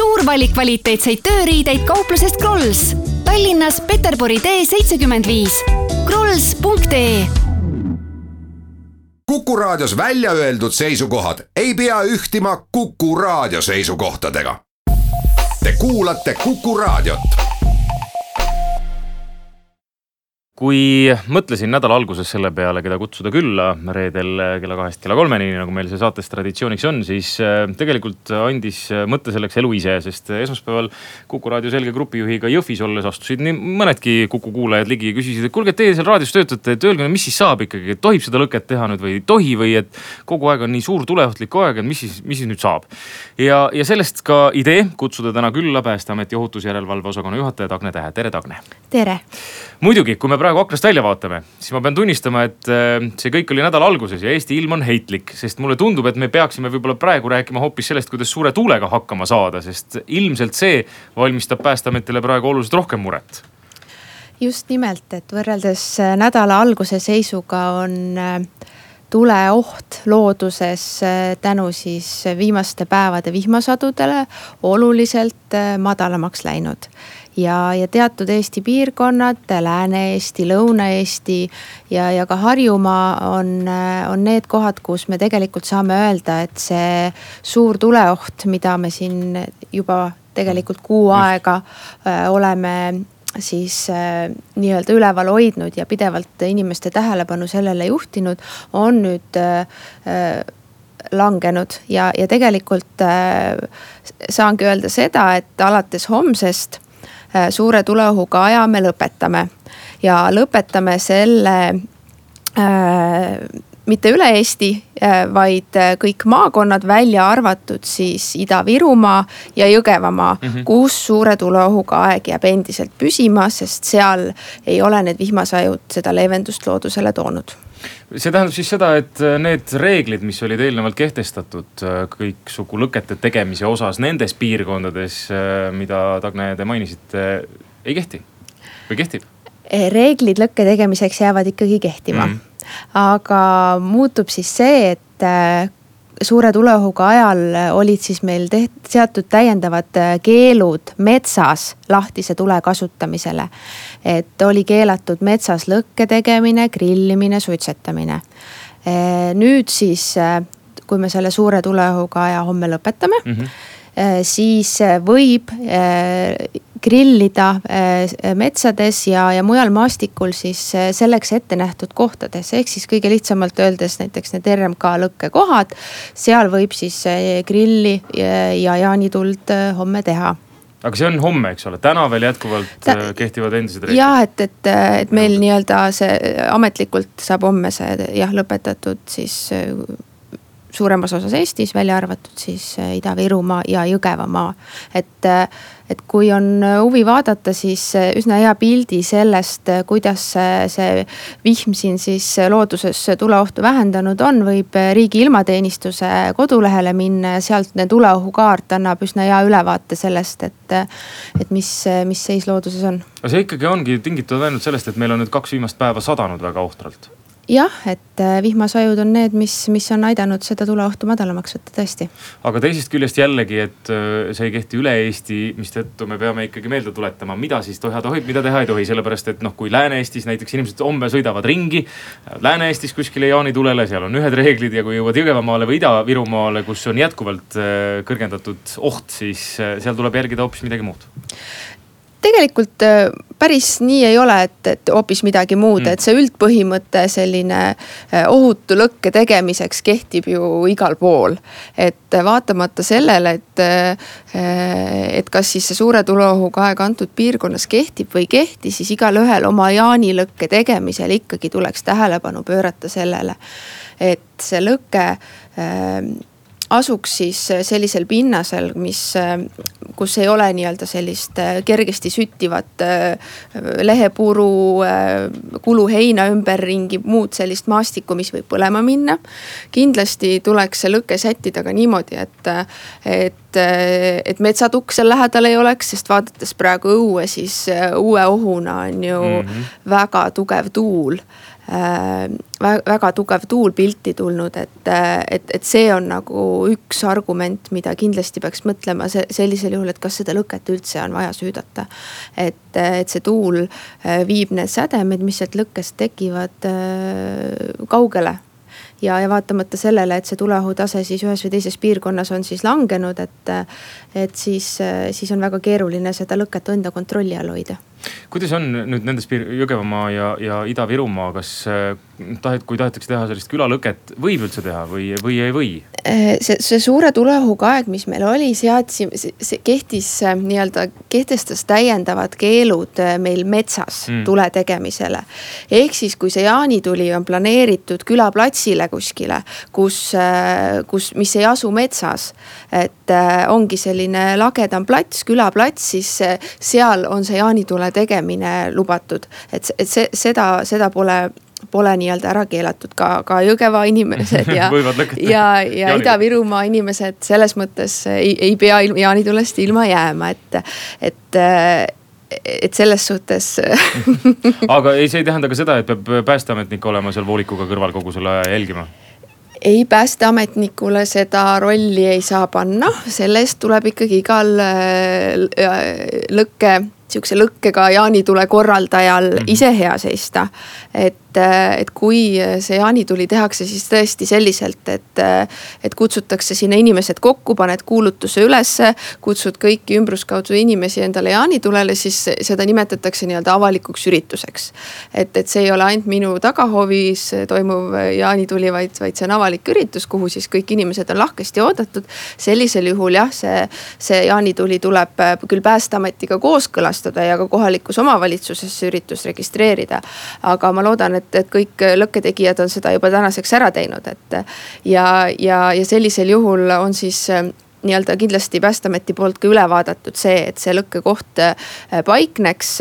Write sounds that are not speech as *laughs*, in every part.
suur valik kvaliteetseid tööriideid kauplusest Krolls. Tallinnas Peterburi tee seitsekümmend viis. krolls.ee Kuku Raadios välja öeldud seisukohad ei pea ühtima Kuku Raadio seisukohtadega. Te kuulate Kuku Raadiot kui mõtlesin nädala alguses selle peale, keda kutsuda külla reedel kella kahest kella kolmeni, nagu meil see saates traditsiooniks on, siis äh, tegelikult andis mõtte selleks elu ise, sest esmaspäeval Kuku raadio selge grupijuhiga Jõhvis olles astusid nii mõnedki Kuku kuulajad ligi ja küsisid, et kuulge, teie seal raadios töötate, et öelge, mis siis saab ikkagi, et tohib seda lõket teha nüüd või ei tohi või et kogu aeg on nii suur tuleohtlik aeg, et mis siis, mis siis nüüd saab. ja, ja sellest ka idee kutsuda täna külla Päästeameti ohutusjärelevalve osakonna juhataja Tagne Tähe, tere Tagne. tere. Muidugi, kui me praegu aknast välja vaatame, siis ma pean tunnistama, et äh, see kõik oli nädala alguses ja Eesti ilm on heitlik, sest mulle tundub, et me peaksime võib-olla praegu rääkima hoopis sellest, kuidas suure tuulega hakkama saada, sest ilmselt see valmistab Päästeametile praegu oluliselt rohkem muret. Just nimelt, et võrreldes äh, nädala alguse seisuga on äh, tuleoht looduses tänu siis viimaste päevade vihmasadudele oluliselt madalamaks läinud ja, ja teatud Eesti piirkonnad, Lääne-Eesti, Lõuna-Eesti ja, ja ka Harjumaa on, on need kohad, kus me tegelikult saame öelda, et see suur tuleoht, mida me siin juba tegelikult kuu aega äh, oleme siis äh, nii-öelda üleval hoidnud ja pidevalt inimeste tähelepanu sellele juhtinud, on nüüd äh, äh langenud. Ja, ja tegelikult äh, saangi öelda seda, et alates homsest suure tuleohuga aja me lõpetame. ja lõpetame selle äh, mitte üle Eesti, äh, vaid kõik maakonnad, välja arvatud siis Ida-Virumaa ja Jõgevamaa mm, -hmm. kus suure tuleohuga aeg jääb endiselt püsima, sest seal ei ole need vihmasajud seda leevendust loodusele toonud see tähendab siis seda, et äh, need reeglid, mis olid eelnevalt kehtestatud äh, kõiksugu lõkete tegemise osas nendes piirkondades, äh, mida Tagne te mainisite, ei kehti või kehtib? reeglid lõkke tegemiseks jäävad ikkagi kehtima mm. -hmm. aga muutub siis see, et suure tuleohuga ajal olid siis meil teht-, seatud täiendavad keelud metsas lahtise tule kasutamisele. Et oli keelatud metsas lõkke tegemine, grillimine, suitsetamine. Äh, nüüd siis, äh, kui me selle suure tuleohuga aja homme lõpetame mm, -hmm. siis võib grillida metsades ja, ja mujal maastikul siis selleks ette nähtud kohtades, ehk siis kõige lihtsamalt öeldes näiteks need RMK lõkkekohad. seal võib siis grilli ja jaanituld homme teha aga see on homme, eks ole, täna veel jätkuvalt Ta, kehtivad endised reeglid? jah, et, et, et meil nii-öelda see ametlikult saab homme see jah lõpetatud siis suuremas osas Eestis, välja arvatud siis Ida-Virumaa ja Jõgevamaa. et et kui on huvi vaadata, siis üsna hea pildi sellest, kuidas see vihm siin siis looduses tuleohtu vähendanud on, võib riigi ilmateenistuse kodulehele minna ja sealt tuleohukaart annab üsna hea ülevaate sellest, et, et mis, mis seis looduses on. aga see ikkagi ongi tingitud ainult sellest, et meil on nüüd kaks viimast päeva sadanud väga ohtralt jah, et äh, vihmasajud on need, mis, mis on aidanud seda tuleohtu madalamaks võtta, tõesti. aga teisest küljest jällegi, et äh, see ei kehti üle Eesti, mistõttu me peame ikkagi meelde tuletama, mida siis teha tohib, mida teha ei tohi, sellepärast et noh, kui Lääne-Eestis näiteks inimesed homme sõidavad ringi. Lääne-Eestis kuskile jaanitulele, seal on ühed reeglid ja kui jõuad Jõgevamaale või Ida-Virumaale, kus on jätkuvalt äh, kõrgendatud oht, siis seal tuleb järgida hoopis midagi muud tegelikult äh, päris nii ei ole, et, et hoopis midagi muud mm., et see üldpõhimõte selline äh, ohutu lõkke tegemiseks kehtib ju igal pool. et vaatamata sellele, et, äh, et kas siis see suure tuleohuga aeg antud piirkonnas kehtib või ei kehti, siis igalühel oma jaanilõkke tegemisel ikkagi tuleks tähelepanu pöörata sellele, et see lõke asuks siis sellisel pinnasel, mis, kus ei ole nii-öelda sellist äh, kergesti süttivat äh, lehepuru, äh, kuluheina ümberringi, muud sellist maastikku, mis võib põlema minna. kindlasti tuleks see lõke sättida ka niimoodi, et, et, et metsatukk seal lähedal ei oleks, sest vaadates praegu õue, siis uue ohuna on ju mm -hmm. väga tugev tuul väga tugev tuul pilti tulnud, et, et, et see on nagu üks argument, mida kindlasti peaks mõtlema sellisel juhul, et kas seda lõket üldse on vaja süüdata. et, et see tuul viib need sädemed, mis sealt lõkkest tekivad kaugele ja, ja vaatamata sellele, et see tuleohutase siis ühes või teises piirkonnas on siis langenud, et, et siis, siis on väga keeruline seda lõket enda kontrolli all hoida kuidas on nüüd nendes Jõgevamaa ja, ja Ida-Virumaa, kas tahet-, kui tahetakse teha sellist külalõket, võib üldse teha või, või ei või? Äh, see, see suure tuleohuga aeg, mis meil oli, seadsime, see kehtis äh, nii-öelda, kehtestas täiendavad keelud meil metsas mm. tule tegemisele. ehk siis, kui see jaanituli on planeeritud külaplatsile kuskile, kus, kus, mis ei asu metsas. et ongi selline lagedam plats, külaplats, siis seal on see jaanitule tegemine lubatud. et, et see, seda, seda pole pole nii-öelda ära keelatud ka, ka Jõgeva inimesed ja *laughs* ja, ja Ida-Virumaa inimesed selles mõttes ei, ei pea jaanitulest ilma jääma, et, et et selles suhtes *laughs* aga ei, see ei tähenda ka seda, et peab päästeametnik olema seal voolikuga kõrval kogu selle aja jälgima? ei, päästeametnikule seda rolli ei saa panna, selle eest tuleb ikkagi igal äh, lõkke sihukese lõkkega jaanitule korraldajal mm -hmm. ise hea seista. et, et kui see jaanituli tehakse siis tõesti selliselt, et, et kutsutakse sinna inimesed kokku, paned kuulutuse ülesse. kutsud kõiki ümbruskaudu inimesi endale jaanitulele, siis seda nimetatakse nii-öelda avalikuks ürituseks. et, et see ei ole ainult minu tagahoovis toimuv jaanituli, vaid, vaid see on avalik üritus, kuhu siis kõik inimesed on lahkesti oodatud. sellisel juhul jah, see, see jaanituli tuleb küll päästeametiga kooskõlas taastada ja ka kohalikus omavalitsuses see üritus registreerida. aga ma loodan, et, et kõik lõkketegijad on seda juba tänaseks ära teinud, et ja, ja, ja sellisel juhul on siis nii-öelda kindlasti päästeameti poolt ka üle vaadatud see, et see lõkkekoht paikneks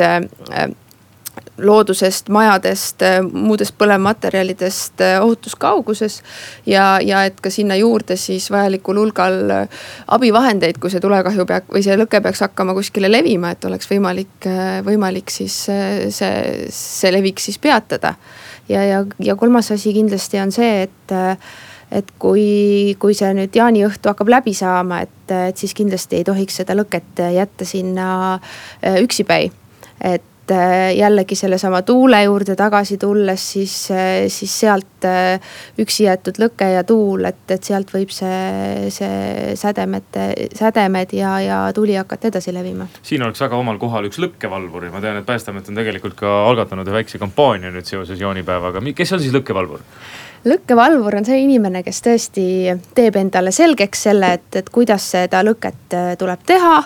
loodusest, majadest, muudest põlevmaterjalidest eh, ohutus kauguses. ja, ja et ka sinna juurde siis vajalikul hulgal eh, abivahendeid, kui see tulekahju peab või see lõke peaks hakkama kuskile levima, et oleks võimalik, võimalik siis see, see levik siis peatada. ja, ja, ja kolmas asi kindlasti on see, et et kui, kui see nüüd jaaniõhtu hakkab läbi saama, et, et siis kindlasti ei tohiks seda lõket jätta sinna üksipäi. et et äh, jällegi sellesama tuule juurde tagasi tulles, siis, äh, siis sealt äh, üksi jäetud lõke ja tuul, et, et sealt võib see, see sädemete, sädemed ja, ja tuli hakata edasi levima. siin oleks väga omal kohal üks lõkkevalvur ja ma tean, et päästeamet on tegelikult ka algatanud ühe väikse kampaania nüüd seoses jaanipäevaga, kes on siis lõkkevalvur? Lõkkevalvur on see inimene, kes tõesti teeb endale selgeks selle, et, et kuidas seda lõket äh, tuleb teha.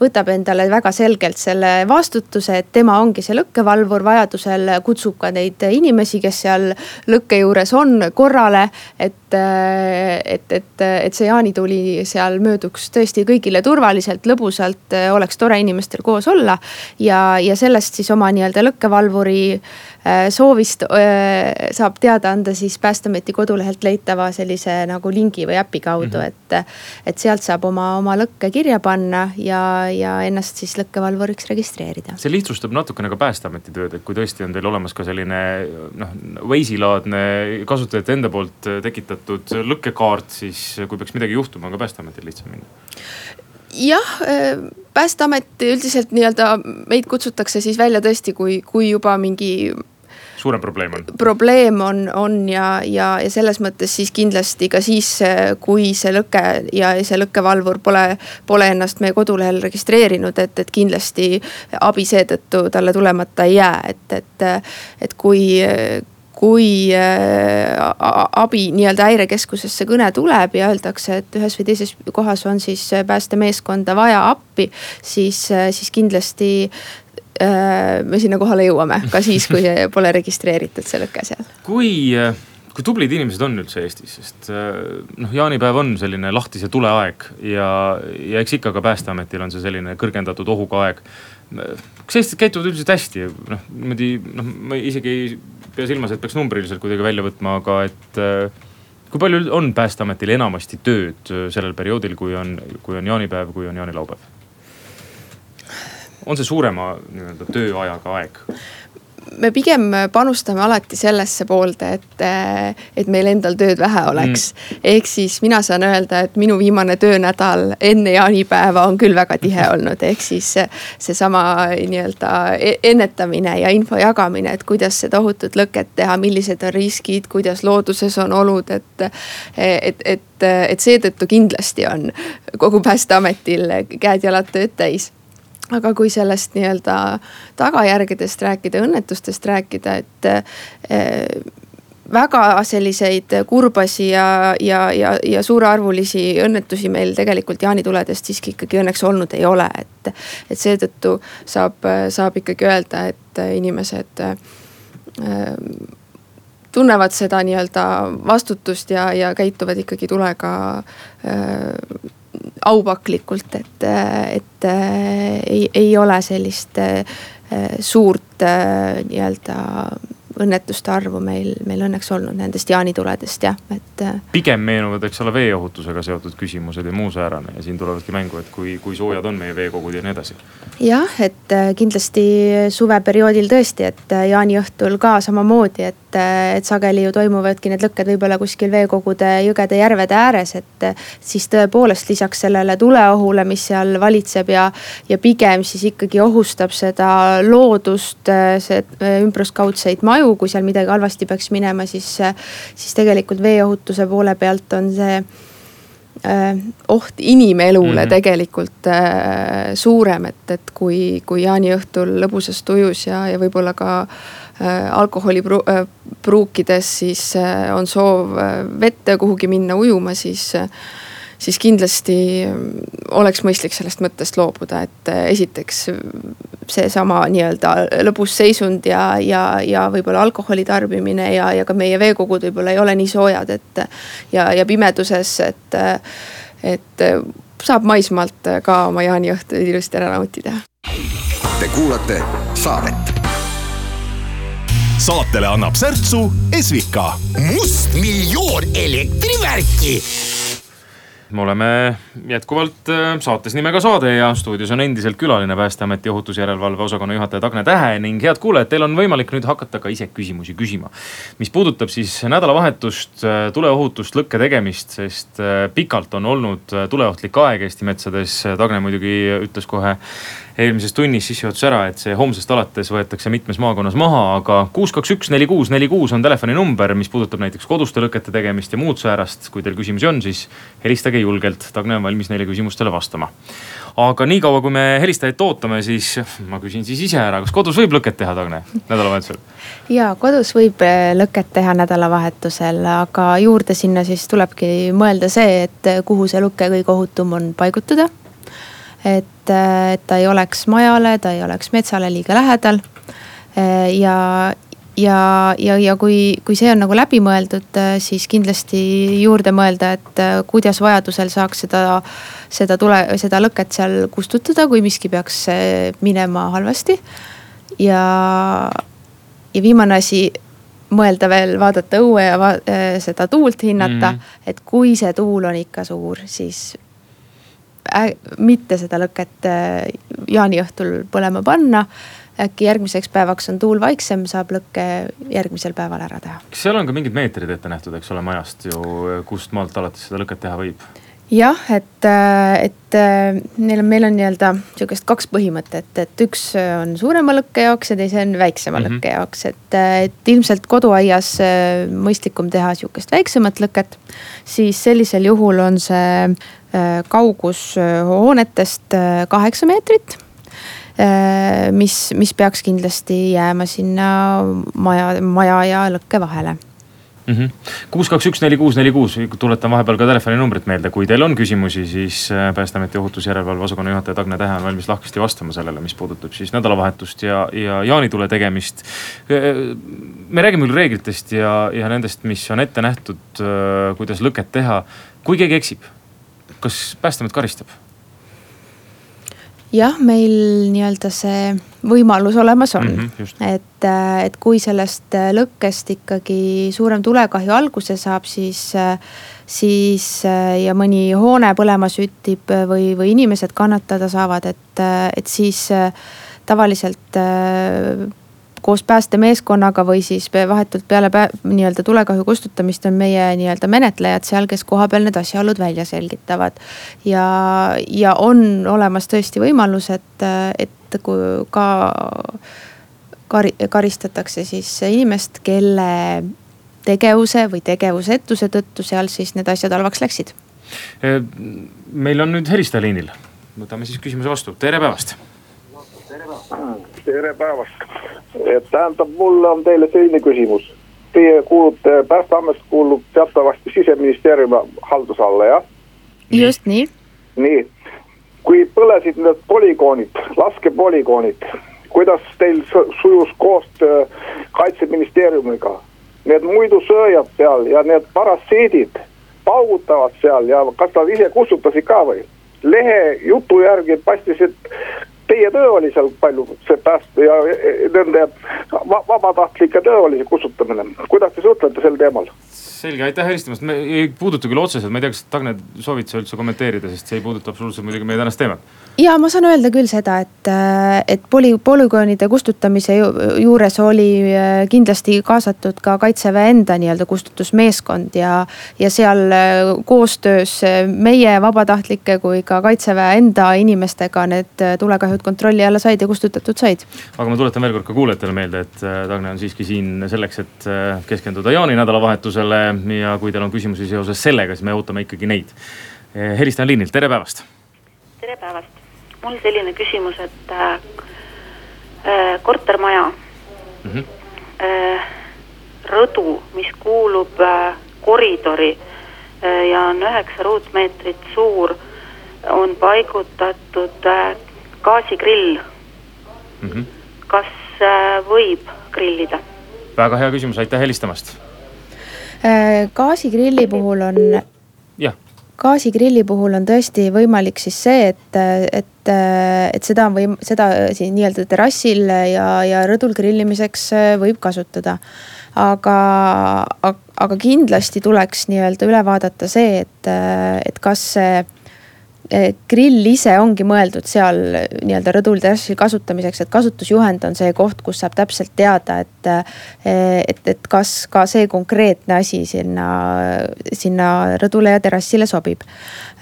võtab endale väga selgelt selle vastutuse, et tema ongi see lõkkevalvur, vajadusel kutsub ka neid inimesi, kes seal lõkke juures on, korrale. et, et, et, et see jaanituli seal mööduks tõesti kõigile turvaliselt, lõbusalt, oleks tore inimestel koos olla. ja, ja sellest siis oma nii-öelda lõkkevalvuri Äh, soovist äh, saab teada anda siis päästeameti kodulehelt leitava sellise nagu lingi või äpi kaudu mm, -hmm. et. et sealt saab oma, oma lõkke kirja panna ja, ja ennast siis lõkkevalvuriks registreerida. see lihtsustab natukene ka päästeameti tööd, et kui tõesti on teil olemas ka selline noh, Waze'i laadne kasutajate enda poolt tekitatud lõkkekaart, siis kui peaks midagi juhtuma, on ka päästeametil lihtsam minna jah, äh, päästeamet üldiselt nii-öelda meid kutsutakse siis välja tõesti, kui, kui juba mingi suurem probleem on? probleem on, on ja, ja, ja selles mõttes siis kindlasti ka siis, kui see lõke ja see lõkkevalvur pole, pole ennast meie kodulehel registreerinud, et, et kindlasti abi seetõttu talle tulemata ei jää, et, et, et kui kui abi nii-öelda häirekeskusesse kõne tuleb ja öeldakse, et ühes või teises kohas on siis päästemeeskonda vaja appi, siis, siis kindlasti Äh, me sinna kohale jõuame ka siis, kui pole registreeritud see lõke seal. kui, äh, kui tublid inimesed on üldse Eestis, sest äh, noh, jaanipäev on selline lahtise tule aeg ja, ja eks ikka ka päästeametil on see selline kõrgendatud ohuga aeg. kas eestlased käituvad üldiselt hästi, noh niimoodi noh, ma isegi ei pea silmas, et peaks numbriliselt kuidagi välja võtma, aga et kui palju on päästeametil enamasti tööd sellel perioodil, kui on, kui on jaanipäev, kui on jaanilaupäev? on see suurema nii-öelda tööajaga aeg? Me pigem panustame alati sellesse poolde, et, et meil endal tööd vähe oleks. Mm.. ehk siis mina saan öelda, et minu viimane töönädal enne jaanipäeva on küll väga tihe *laughs* olnud, ehk siis seesama nii-öelda e-, ennetamine ja info jagamine, et kuidas seda ohutut lõket teha, millised on riskid, kuidas looduses on olud, et, et, et et seetõttu kindlasti on kogu Päästeametil käed-jalad tööd täis aga kui sellest nii-öelda tagajärgedest rääkida, õnnetustest rääkida, et eh, väga selliseid kurbasi ja, ja, ja, ja suurearvulisi õnnetusi meil tegelikult jaanituledest siiski ikkagi õnneks olnud ei ole, et. et seetõttu saab, saab ikkagi öelda, et inimesed äh, tunnevad seda nii-öelda vastutust ja, ja käituvad ikkagi tulega äh, aupaklikult, et, et ei, ei ole sellist äh, suurt äh, nii-öelda õnnetuste arvu meil, meil õnneks olnud nendest jaanituledest jah, et. Äh, pigem meenuvad, eks ole, veeohutusega seotud küsimused ja muu säärane ja siin tulevadki mängu, et kui, kui soojad on meie veekogud ja nii edasi. jah, et äh, kindlasti suveperioodil tõesti, et äh, jaaniõhtul ka samamoodi, et, et sageli ju toimuvadki need lõkked võib-olla kuskil veekogude, jõgede, järvede ääres, et. siis tõepoolest lisaks sellele tuleohule, mis seal valitseb ja, ja pigem siis ikkagi ohustab seda loodust, see ümbruskaudseid maju mõju, kui seal midagi halvasti peaks minema, siis, siis tegelikult veeohutuse poole pealt on see äh, oht inimelule mm -hmm. tegelikult äh, suurem, et, et kui, kui jaaniõhtul lõbusas tujus ja, ja võib-olla ka äh, alkoholi pru, äh, pruukides, siis äh, on soov äh, vette kuhugi minna ujuma, siis siis kindlasti oleks mõistlik sellest mõttest loobuda, et äh, esiteks seesama nii-öelda lõbus seisund ja, ja, ja võib-olla alkoholi tarbimine ja, ja ka meie veekogud võib-olla ei ole nii soojad, et. ja, ja pimeduses, et, et saab maismaalt ka oma jaaniõhtu ilusti ära nautida. Te kuulate saadet saatele annab särtsu Esvika. mustmiljon elektrivärki me oleme jätkuvalt äh, saates nimega Saade ja stuudios on endiselt külaline Päästeameti ohutusjärelevalve osakonna juhataja Tagne Tähe ning head kuulajad, teil on võimalik nüüd hakata ka ise küsimusi küsima. mis puudutab siis nädalavahetust, äh, tuleohutust, lõkke tegemist, sest äh, pikalt on olnud tuleohtlik aeg Eesti metsades. Tagne muidugi ütles kohe eelmises tunnis sissejuhatus ära, et see homsest alates võetakse mitmes maakonnas maha, aga kuus, kaks, üks, neli, kuus, neli, kuus on telefoninumber, mis puudutab näiteks koduste lõkete tegemist ja muud säärast. kui teil küsimusi on, siis helistage julgelt, Tagne on valmis neile küsimustele vastama. aga niikaua, kui me helistajaid ootame, siis ma küsin siis ise ära, kas kodus võib lõket teha, Tagne, nädalavahetusel? ja kodus võib eh, lõket teha nädalavahetusel, aga juurde sinna siis tulebki mõelda see, et kuhu see lõke kõige ohutum on paigutada et, äh, et ta ei oleks majale, ta ei oleks metsale liiga lähedal. Äh, ja, ja, ja, ja kui, kui see on nagu läbi mõeldud, äh, siis kindlasti juurde mõelda, et kuidas vajadusel saaks seda, seda tule, seda lõket seal kustutada, kui miski peaks minema halvasti. ja, ja viimane asi mõelda veel, vaadata õue ja va seda tuult hinnata mm, -hmm. et kui see tuul on ikka suur, siis mitte seda lõket äh, jaaniõhtul põlema panna äkki järgmiseks päevaks on tuul vaiksem, saab lõkke järgmisel päeval ära teha. kas seal on ka mingid meetrid ette nähtud, eks ole, majast ju, kust maalt alates seda lõket teha võib? Jah, et, äh, et neil on, meil on nii-öelda sihukest kaks põhimõtet, et üks on suurema lõkke jaoks ja teise on väiksema mm -hmm. lõkke jaoks, et, et ilmselt koduaias mõistlikum teha sihukest väiksemat lõket. siis sellisel juhul on see Äh, kaugus äh, hoonetest äh, kaheksa meetrit mis, mis peaks kindlasti jääma sinna maja, maja ja lõkke vahele. Kuus, kaks, üks, neli, kuus, neli, kuus, tuletan vahepeal ka telefoninumbrit meelde, kui teil on küsimusi, siis Päästeameti ohutusjärelevalve osakonna juhataja Tagne Tähe on valmis lahkesti vastama sellele, mis puudutab siis nädalavahetust ja, ja jaanitule tegemist. me räägime küll reeglitest ja, ja nendest, mis on ette nähtud, kuidas lõket teha. kui keegi eksib kas Päästeamet karistab? Jah, meil nii-öelda see võimalus olemas on. Mm, -hmm, et, äh, et kui sellest äh, lõkkest ikkagi suurem tulekahju alguse saab, siis, äh, siis ja mõni hoone põlema süttib või, või inimesed kannatada saavad, et, et siis tavaliselt koos päästemeeskonnaga või siis vahetult peale nii-öelda tulekahju kustutamist on meie nii-öelda menetlejad seal, kes kohapeal need asjaolud välja selgitavad. ja, ja on olemas tõesti võimalus, et, et kui ka kari-, karistatakse siis inimest, kelle tegevuse või tegevusetuse tõttu seal siis need asjad halvaks läksid. meil on nüüd helistaja liinil, võtame siis küsimuse vastu, tere päevast tere päevast. Et tähendab, mul on teile selline küsimus. Teie kuulute, päästeamet kuulub teatavasti siseministeeriumi halduse alla, jah? just nii. nii, kui põlesid need polügoonid, laskepolügoonid, kuidas teil sujus koostöö kaitseministeeriumiga? Need muidusööjad seal ja need parasiidid paugutavad seal ja kas nad ise kustutasid ka või? lehe jutu järgi paistis, et teie töö oli seal palju, see pääste ja nende vabatahtlike töö oli see kustutamine. kuidas te suhtlete sel teemal? Selge, aitäh helistamast, me ei puuduta küll otseselt, ma ei tea, kas Tagne soovid sa üldse kommenteerida, sest see ei puuduta absoluutselt muidugi meie tänast teemat. ja ma saan öelda küll seda, et, et poli-, polügoonide kustutamise juures oli äh, kindlasti kaasatud ka kaitseväe enda nii-öelda kustutusmeeskond ja. ja seal äh, koostöös äh, meie vabatahtlike kui ka kaitseväe enda inimestega need tulekahjud kontrolli alla said ja kustutatud said. aga ma tuletan veel kord ka kuulajatele meelde, et Tagne on siiski siin selleks, et keskenduda jaaninädalavahetusele ja kui teil on küsimusi seoses sellega, siis me ootame ikkagi neid. Eh, helistan liinilt, tere päevast. tere päevast, mul selline küsimus, et äh, äh kortermaja mm, -hmm. äh, rõdu, mis kuulub äh, koridori äh, ja on üheksa ruutmeetrit suur, on paigutatud äh, gaasigrill mm. -hmm. kas äh, võib grillida? väga hea küsimus, aitäh helistamast gaasigrilli puhul on. jah gaasigrilli puhul on tõesti võimalik siis see, et, et, et seda on võim-, seda siin nii-öelda terrassil ja, ja rõdul grillimiseks äh, võib kasutada. aga, aga kindlasti tuleks nii-öelda üle vaadata see, et, et kas see grill ise ongi mõeldud seal nii-öelda rõdul terrassil kasutamiseks, et kasutusjuhend on see koht, kus saab täpselt teada, et. Eh, et, et kas ka see konkreetne asi sinna, sinna rõdule ja terrassile sobib.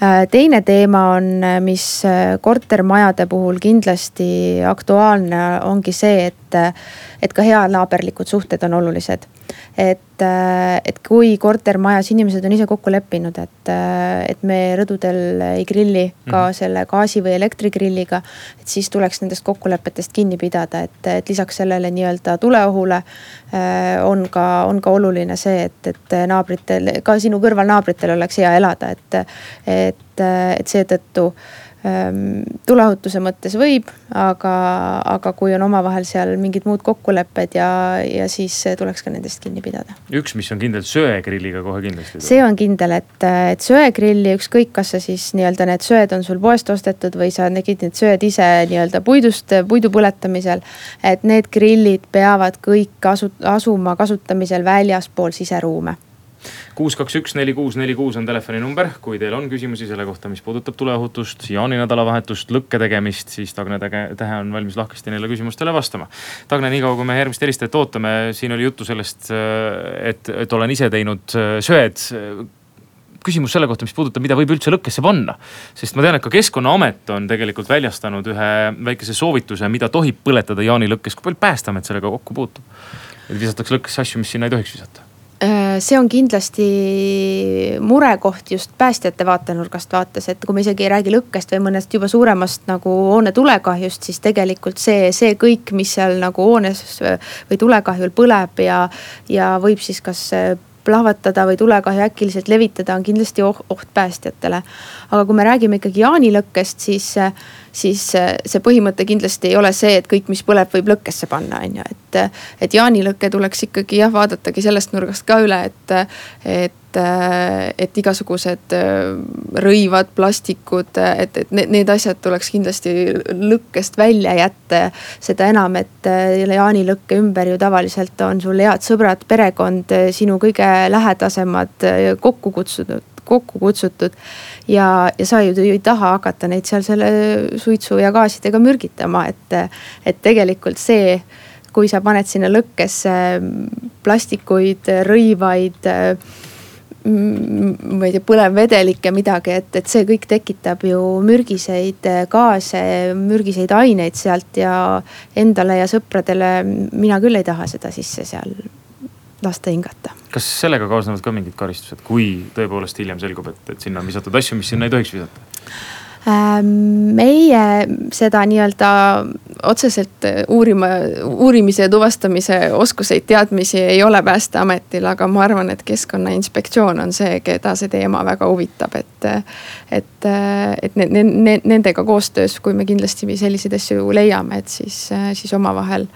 Eh, teine teema on, mis kortermajade puhul kindlasti aktuaalne ongi see, et, et ka heanaaberlikud suhted on olulised et, äh, et kui kortermajas inimesed on ise kokku leppinud, et, äh, et me rõdudel ei grilli ka mm selle gaasi või elektrigrilliga. et siis tuleks nendest kokkulepetest kinni pidada, et, et lisaks sellele nii-öelda tuleohule äh, on ka, on ka oluline see, et, et naabritel, ka sinu kõrval naabritel oleks hea elada, et, et, et seetõttu tuleohutuse mõttes võib, aga, aga kui on omavahel seal mingid muud kokkulepped ja, ja siis tuleks ka nendest kinni pidada. üks, mis on kindel söegrilliga kohe kindlasti. see on kindel, et, et söegrilli ükskõik, kas sa siis nii-öelda need söed on sul poest ostetud või sa tegid need söed ise nii-öelda puidust, puidu põletamisel. et need grillid peavad kõik asu-, asuma kasutamisel väljaspool siseruume kuus, kaks, üks, neli, kuus, neli, kuus on telefoninumber, kui teil on küsimusi selle kohta, mis puudutab tuleohutust, jaaninädalavahetust, lõkke tegemist, siis Tagne Tähe on valmis lahkesti neile küsimustele vastama. Tagne, niikaua kui me järgmist helistajat ootame, siin oli juttu sellest, et, et olen ise teinud äh, söed küsimus selle kohta, mis puudutab, mida võib üldse lõkkesse panna. sest ma tean, et ka keskkonnaamet on tegelikult väljastanud ühe väikese soovituse, mida tohib põletada jaanilõkkes. kui palju päästeamet sellega kokku puutub? et visatakse lõkkesse asju, mis sinna ei tohiks visata Äh, see on kindlasti murekoht just päästjate vaatenurgast vaates, et kui me isegi ei räägi lõkkest või mõnest juba suuremast nagu hoone tulekahjust, siis tegelikult see, see kõik, mis seal nagu hoones või tulekahjul põleb ja, ja võib siis kas plahvatada või tulekahju äkiliselt levitada, on kindlasti oht, oht päästjatele. aga kui me räägime ikkagi jaanilõkkest, siis siis see põhimõte kindlasti ei ole see, et kõik, mis põleb, võib lõkkesse panna, on ju, et. et jaanilõke tuleks ikkagi jah, vaadatagi sellest nurgast ka üle, et, et, et igasugused äh, rõivad, plastikud, et, et need, need asjad tuleks kindlasti lõkkest välja jätta. seda enam, et äh, jaanilõkke ümber ju tavaliselt on sul head sõbrad, perekond, sinu kõige lähedasemad kokku kutsutud kokku kutsutud. ja, ja sa ju ei taha hakata neid seal selle suitsu ja gaasidega mürgitama, et, et tegelikult see kui sa paned sinna lõkkesse plastikuid, rõivaid ma ei tea, põlevvedelikke, midagi, et, et see kõik tekitab ju mürgiseid gaase, mürgiseid aineid sealt ja endale ja sõpradele mina küll ei taha seda sisse seal lasta hingata. kas sellega kaasnevad ka mingid karistused, kui tõepoolest hiljem selgub, et, et sinna on visatud asju, mis sinna ei tohiks visata? Ähm, meie seda nii-öelda otseselt uurima, uurimise ja tuvastamise oskuseid, teadmisi ei ole päästeametil, aga ma arvan, et keskkonnainspektsioon on see, keda see teema väga huvitab, et. et, et ne, ne, nendega koostöös, kui me kindlasti selliseid asju leiame, et siis, siis omavahel,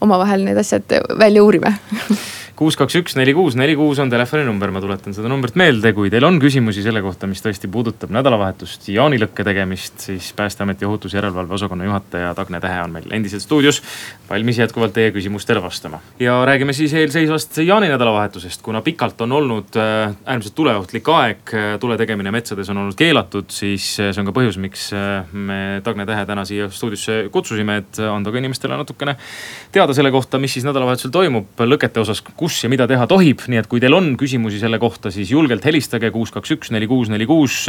omavahel need asjad välja uurime *laughs* kuus, kaks, üks, neli, kuus, neli, kuus on telefoninumber, ma tuletan seda numbrit meelde, kui teil on küsimusi selle kohta, mis tõesti puudutab nädalavahetust, jaanilõkke tegemist, siis Päästeameti ohutusjärelevalve osakonna juhataja Tagne Tähe on meil endiselt stuudios. valmis jätkuvalt teie küsimustele vastama. Ja räägime siis eelseisvast jaaninädalavahetusest, kuna pikalt on olnud äh, äärmiselt tuleohtlik aeg, äh, tule tegemine metsades on olnud keelatud, siis äh, see on ka põhjus, miks me Tagne Tähe täna siia stuudiosse kutsusime, et anda ka inimestele natukene teada selle kohta, mis siis nädalavahetusel toimub. Lõkete osas kus ja mida teha tohib, nii et kui teil on küsimusi selle kohta, siis julgelt helistage kuus, kaks, üks, neli, kuus, neli, kuus.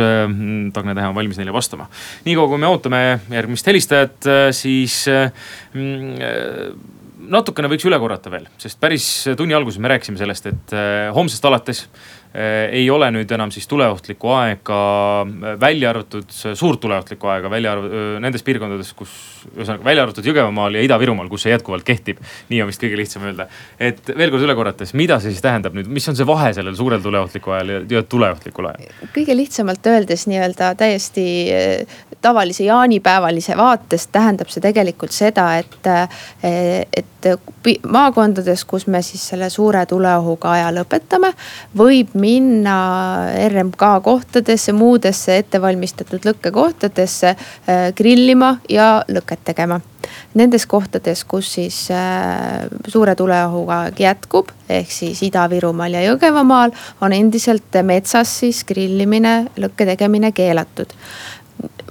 Tagne Tähe on valmis neile vastama. niikaua kui me ootame järgmist helistajat, siis mm, natukene võiks üle korrata veel, sest päris tunni alguses me rääkisime sellest, et homsest alates Äh, ei ole nüüd enam siis tuleohtlikku aega, äh, välja arvatud suurt tuleohtlikku aega, välja arvatud äh, nendes piirkondades, kus ühesõnaga välja arvatud Jõgevamaal ja Ida-Virumaal, kus see jätkuvalt kehtib. nii on vist kõige lihtsam öelda. et veel kord üle korrates, mida see siis tähendab nüüd, mis on see vahe sellel suurel tuleohtlikul ajal ja tuleohtlikul ajal? kõige lihtsamalt öeldes nii-öelda täiesti tavalise jaanipäevalise vaatest tähendab see tegelikult seda, et, et maakondades, kus me siis selle suure tuleohuga aja lõpetame, võib minna RMK kohtadesse, muudesse ettevalmistatud lõkkekohtadesse äh, grillima ja lõket tegema. Nendes kohtades, kus siis äh, suure tuleohuga jätkub, ehk siis Ida-Virumaal ja Jõgevamaal on endiselt metsas siis grillimine, lõkke tegemine keelatud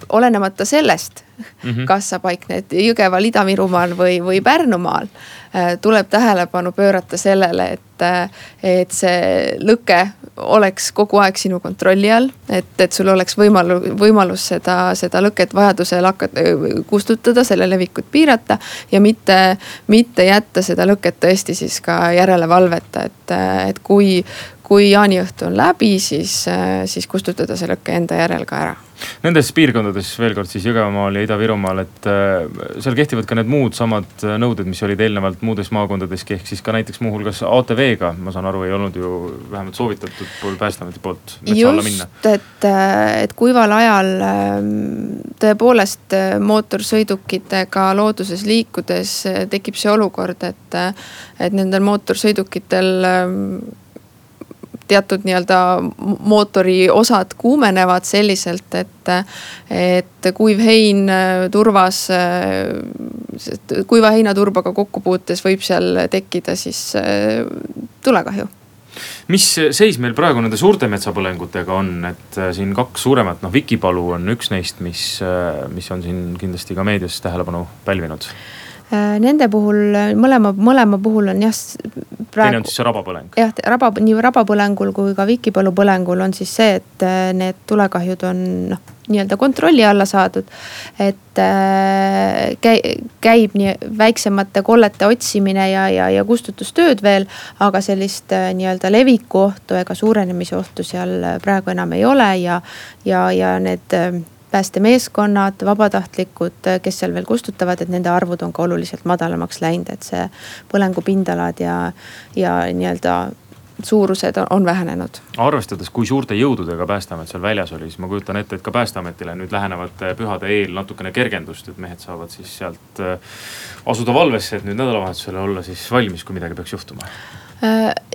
olenemata sellest mm, -hmm. kas sa paikned Jõgeval, Ida-Virumaal või, või Pärnumaal. Äh, tuleb tähelepanu pöörata sellele, et, äh, et see lõke oleks kogu aeg sinu kontrolli all. et, et sul oleks võimalus, võimalus seda, seda lõket vajadusel hakata, kustutada, selle levikut piirata. ja mitte, mitte jätta seda lõket tõesti siis ka järelevalveta, et, et kui, kui jaaniõhtu on läbi, siis, siis kustutada see lõke enda järel ka ära Nendes piirkondades veel kord siis Jõgevamaal ja Ida-Virumaal, et äh, seal kehtivad ka need muud samad äh, nõuded, mis olid eelnevalt muudes maakondadeski, ehk siis ka näiteks muuhulgas ATV-ga, ma saan aru, ei olnud ju vähemalt soovitatud pool Päästeameti poolt metsa alla minna. et, äh, et kuival ajal ähm, tõepoolest mootorsõidukitega looduses liikudes tekib see olukord, et, et nendel mootorsõidukitel ähm, teatud nii-öelda mootori osad kuumenevad selliselt, et, et kuiv hein turvas, kuiva heinaturbaga kokkupuutes võib seal tekkida siis tulekahju. Mis seis meil praegu nende suurte metsapõlengutega on, et äh, siin kaks suuremat, noh Vikipalu on üks neist, mis, äh, mis on siin kindlasti ka meedias tähelepanu pälvinud. Äh, nende puhul mõlema, mõlema puhul on jah. teine on siis see rabapõleng. jah, raba, nii rabapõlengul kui ka Vikipalu põlengul on siis see, et äh, need tulekahjud on noh, nii-öelda kontrolli alla saadud. et äh, käi, käib nii väiksemate kollete otsimine ja, ja, ja kustutustööd veel. aga sellist äh, nii-öelda leviku ohtu ega suurenemise ohtu seal praegu enam ei ole ja, ja, ja need äh, päästemeeskonnad, vabatahtlikud, kes seal veel kustutavad, et nende arvud on ka oluliselt madalamaks läinud, et see põlengu pindalad ja, ja nii-öelda suurused on vähenenud. arvestades, kui suurte jõududega päästeamet seal väljas oli, siis ma kujutan ette, et ka päästeametile nüüd lähenevate pühade eel natukene kergendust, et mehed saavad siis sealt äh, asuda valvesse, et nüüd nädalavahetusel olla siis valmis, kui midagi peaks juhtuma Äh,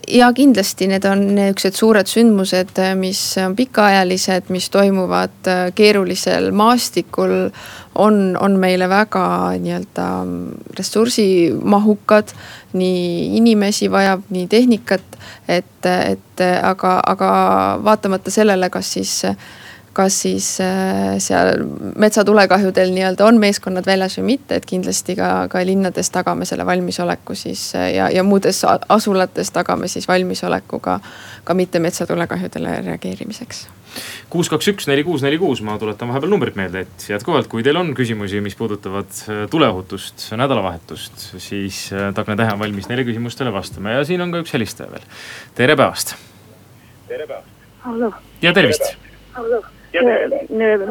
ja kindlasti need on niisugused suured sündmused, äh, mis on pikaajalised, mis toimuvad äh, keerulisel maastikul. on, on meile väga nii-öelda ressursimahukad, nii inimesi vajab, nii tehnikat. et, et aga, aga vaatamata sellele, kas siis kas siis äh, seal metsatulekahjudel nii-öelda on meeskonnad väljas või mitte, et kindlasti ka, ka linnades tagame selle valmisoleku siis äh, ja, ja muudes asulates tagame siis valmisoleku ka, ka mitte metsatulekahjudele reageerimiseks kuus, kaks, üks, neli, kuus, neli, kuus, ma tuletan vahepeal numbrit meelde, et jätkuvalt, kui teil on küsimusi, mis puudutavad äh, tuleohutust, nädalavahetust, siis Tagne Tähe on valmis neile küsimustele vastama ja siin on ka üks helistaja veel. tere päevast. tere päevast. ja tervist.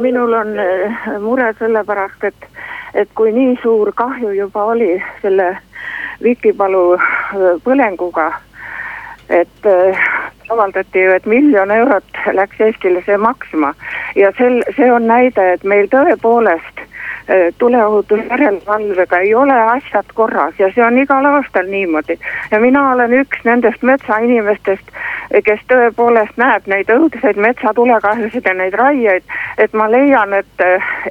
Minul on eh, mure sellepärast, et, et kui nii suur kahju juba oli selle Vikipalu eh, põlenguga, et eh, avaldati ju, et miljon eurot läks Eestile see maksma. Ja sel, see on näide, et meil tõepoolest tuleohutusjärelevalvega ei ole asjad korras ja see on igal aastal niimoodi. ja mina olen üks nendest metsainimestest, kes tõepoolest näeb neid õudseid metsatulekahjusid ja neid raieid, et ma leian, et,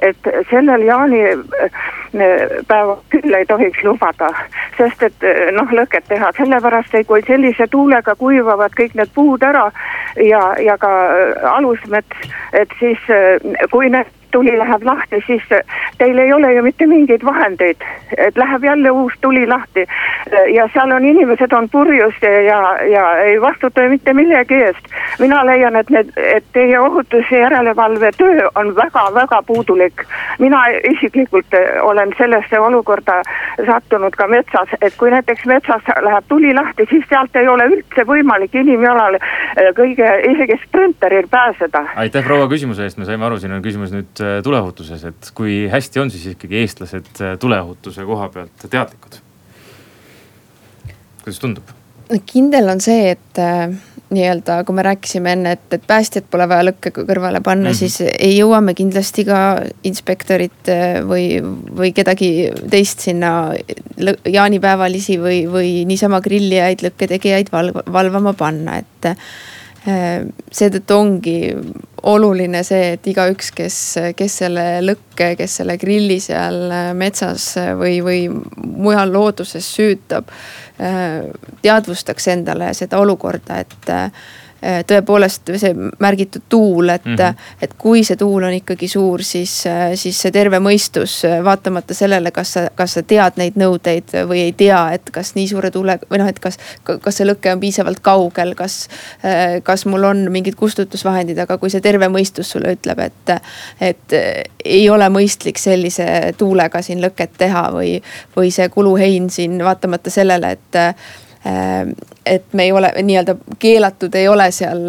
et sellel jaanipäeval küll ei tohiks lubada, sest et noh, lõket teha, sellepärast et kui sellise tuulega kuivavad kõik need puud ära ja, ja ka alusmets, et siis kui need tuli läheb lahti, siis teil ei ole ju mitte mingeid vahendeid, et läheb jälle uus tuli lahti. ja seal on inimesed on purjus ja, ja ei vastuta mitte millegi eest. mina leian, et need, et teie ohutus- ja järelevalve töö on väga-väga puudulik. mina isiklikult olen sellesse olukorda sattunud ka metsas, et kui näiteks metsas läheb tuli lahti, siis sealt ei ole üldse võimalik inimjalal kõige, isegi sprinteril pääseda. aitäh proua küsimuse eest, me saime aru, siin on küsimus nüüd nüüd äh, tuleohutuses, et kui hästi on siis ikkagi eestlased äh, tuleohutuse koha pealt teadlikud? kuidas tundub? kindel on see, et äh, nii-öelda, kui me rääkisime enne, et, et päästjat pole vaja lõkke kõrvale panna mm, -hmm. siis ei jõua me kindlasti ka inspektorit äh, või, või kedagi teist sinna jaanipäevalisi või, või niisama grillijaid, lõkketegijaid valv, valvama panna, et seetõttu ongi oluline see, et igaüks, kes, kes selle lõkke, kes selle grilli seal äh, metsas või, või mujal looduses süütab, äh, teadvustaks endale seda olukorda, et Äh, tõepoolest see märgitud tuul, et mm, -hmm. et kui see tuul on ikkagi suur, siis, äh, siis see terve mõistus, äh, vaatamata sellele, kas sa, kas sa tead neid nõudeid või ei tea, et kas nii suure tuule või noh, et kas, kas see lõke on piisavalt kaugel, kas, kas mul on mingid kustutusvahendid, aga kui see terve mõistus sulle ütleb, et, et ei ole mõistlik sellise tuulega siin lõket teha või, või see kuluhein siin vaatamata sellele, et et me ei ole nii-öelda keelatud, ei ole seal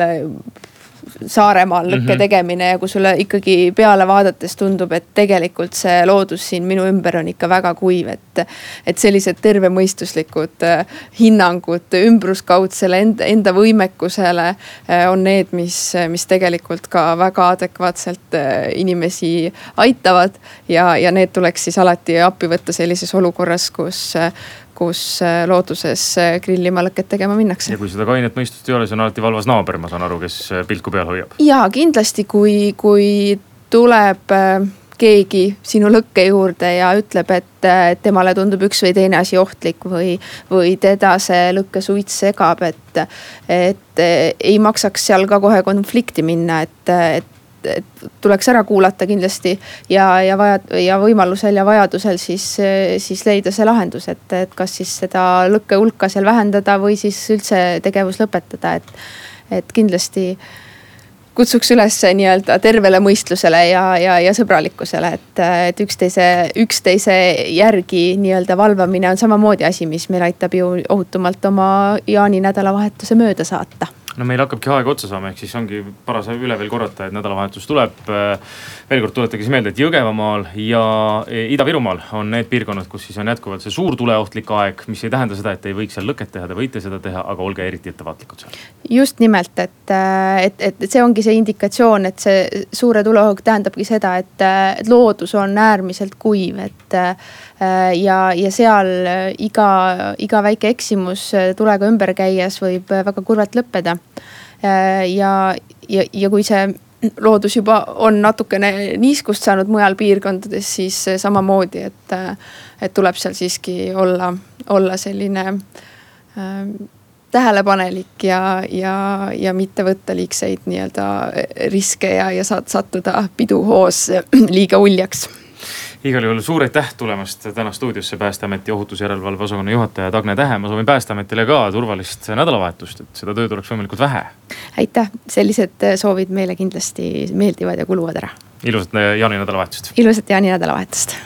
Saaremaal lõkke mm -hmm. tegemine ja kui sulle ikkagi peale vaadates tundub, et tegelikult see loodus siin minu ümber on ikka väga kuiv, et. et sellised tervemõistuslikud äh, hinnangud ümbruskaudsele enda, enda võimekusele äh, on need, mis, mis tegelikult ka väga adekvaatselt äh, inimesi aitavad. ja, ja need tuleks siis alati appi võtta sellises olukorras, kus kus äh, looduses äh, grillima lõket tegema minnakse. ja kui seda kainet mõistust ei ole, siis on alati valvas naaber, ma saan aru, kes äh, pilku peal hoiab. ja kindlasti, kui, kui tuleb keegi sinu lõkke juurde ja ütleb, et temale tundub üks või teine asi ohtlik või, või teda see lõkkesuits segab, et, et ei maksaks seal ka kohe konflikti minna, et, et et tuleks ära kuulata kindlasti ja, ja vaja ja võimalusel ja vajadusel siis, siis leida see lahendus, et, et kas siis seda lõkke hulka seal vähendada või siis üldse tegevus lõpetada, et, et kindlasti kutsuks üles nii-öelda tervele mõistlusele ja, ja, ja sõbralikkusele, et, et üksteise, üksteise järgi nii-öelda valvamine on samamoodi asi, mis meil aitab ju ohutumalt oma jaaninädalavahetuse mööda saata no meil hakkabki aeg otsa saama, ehk siis ongi paras üle veel korrata, et nädalavahetus tuleb. veel kord tuletage siis meelde, et Jõgevamaal ja Ida-Virumaal on need piirkonnad, kus siis on jätkuvalt see suur tuleohtlik aeg, mis ei tähenda seda, et ei võiks seal lõket teha, te võite seda teha, aga olge eriti ettevaatlikud seal. just nimelt, et, et, et see ongi see indikatsioon, et see suure tuleohuk tähendabki seda, et, loodus on äärmiselt kuiv, et ja, ja seal iga, iga väike eksimus tulega ümber käies võib väga kurvalt lõppeda ja, ja, ja kui see loodus juba on natukene niiskust saanud mujal piirkondades, siis samamoodi, et, et tuleb seal siiski olla, olla selline äh, tähelepanelik ja, ja, ja mitte võtta liigseid nii-öelda riske ja, ja saad sattuda piduhoos liiga uljaks igal juhul suur aitäh tulemast täna stuudiosse Päästeameti ohutusjärelevalve osakonna juhataja Tagne Tähe. ma soovin Päästeametile ka turvalist nädalavahetust, et seda tööd oleks võimalikult vähe. aitäh, sellised soovid meile kindlasti meeldivad ja kuluvad ära. ilusat jaani nädalavahetust. ilusat jaani nädalavahetust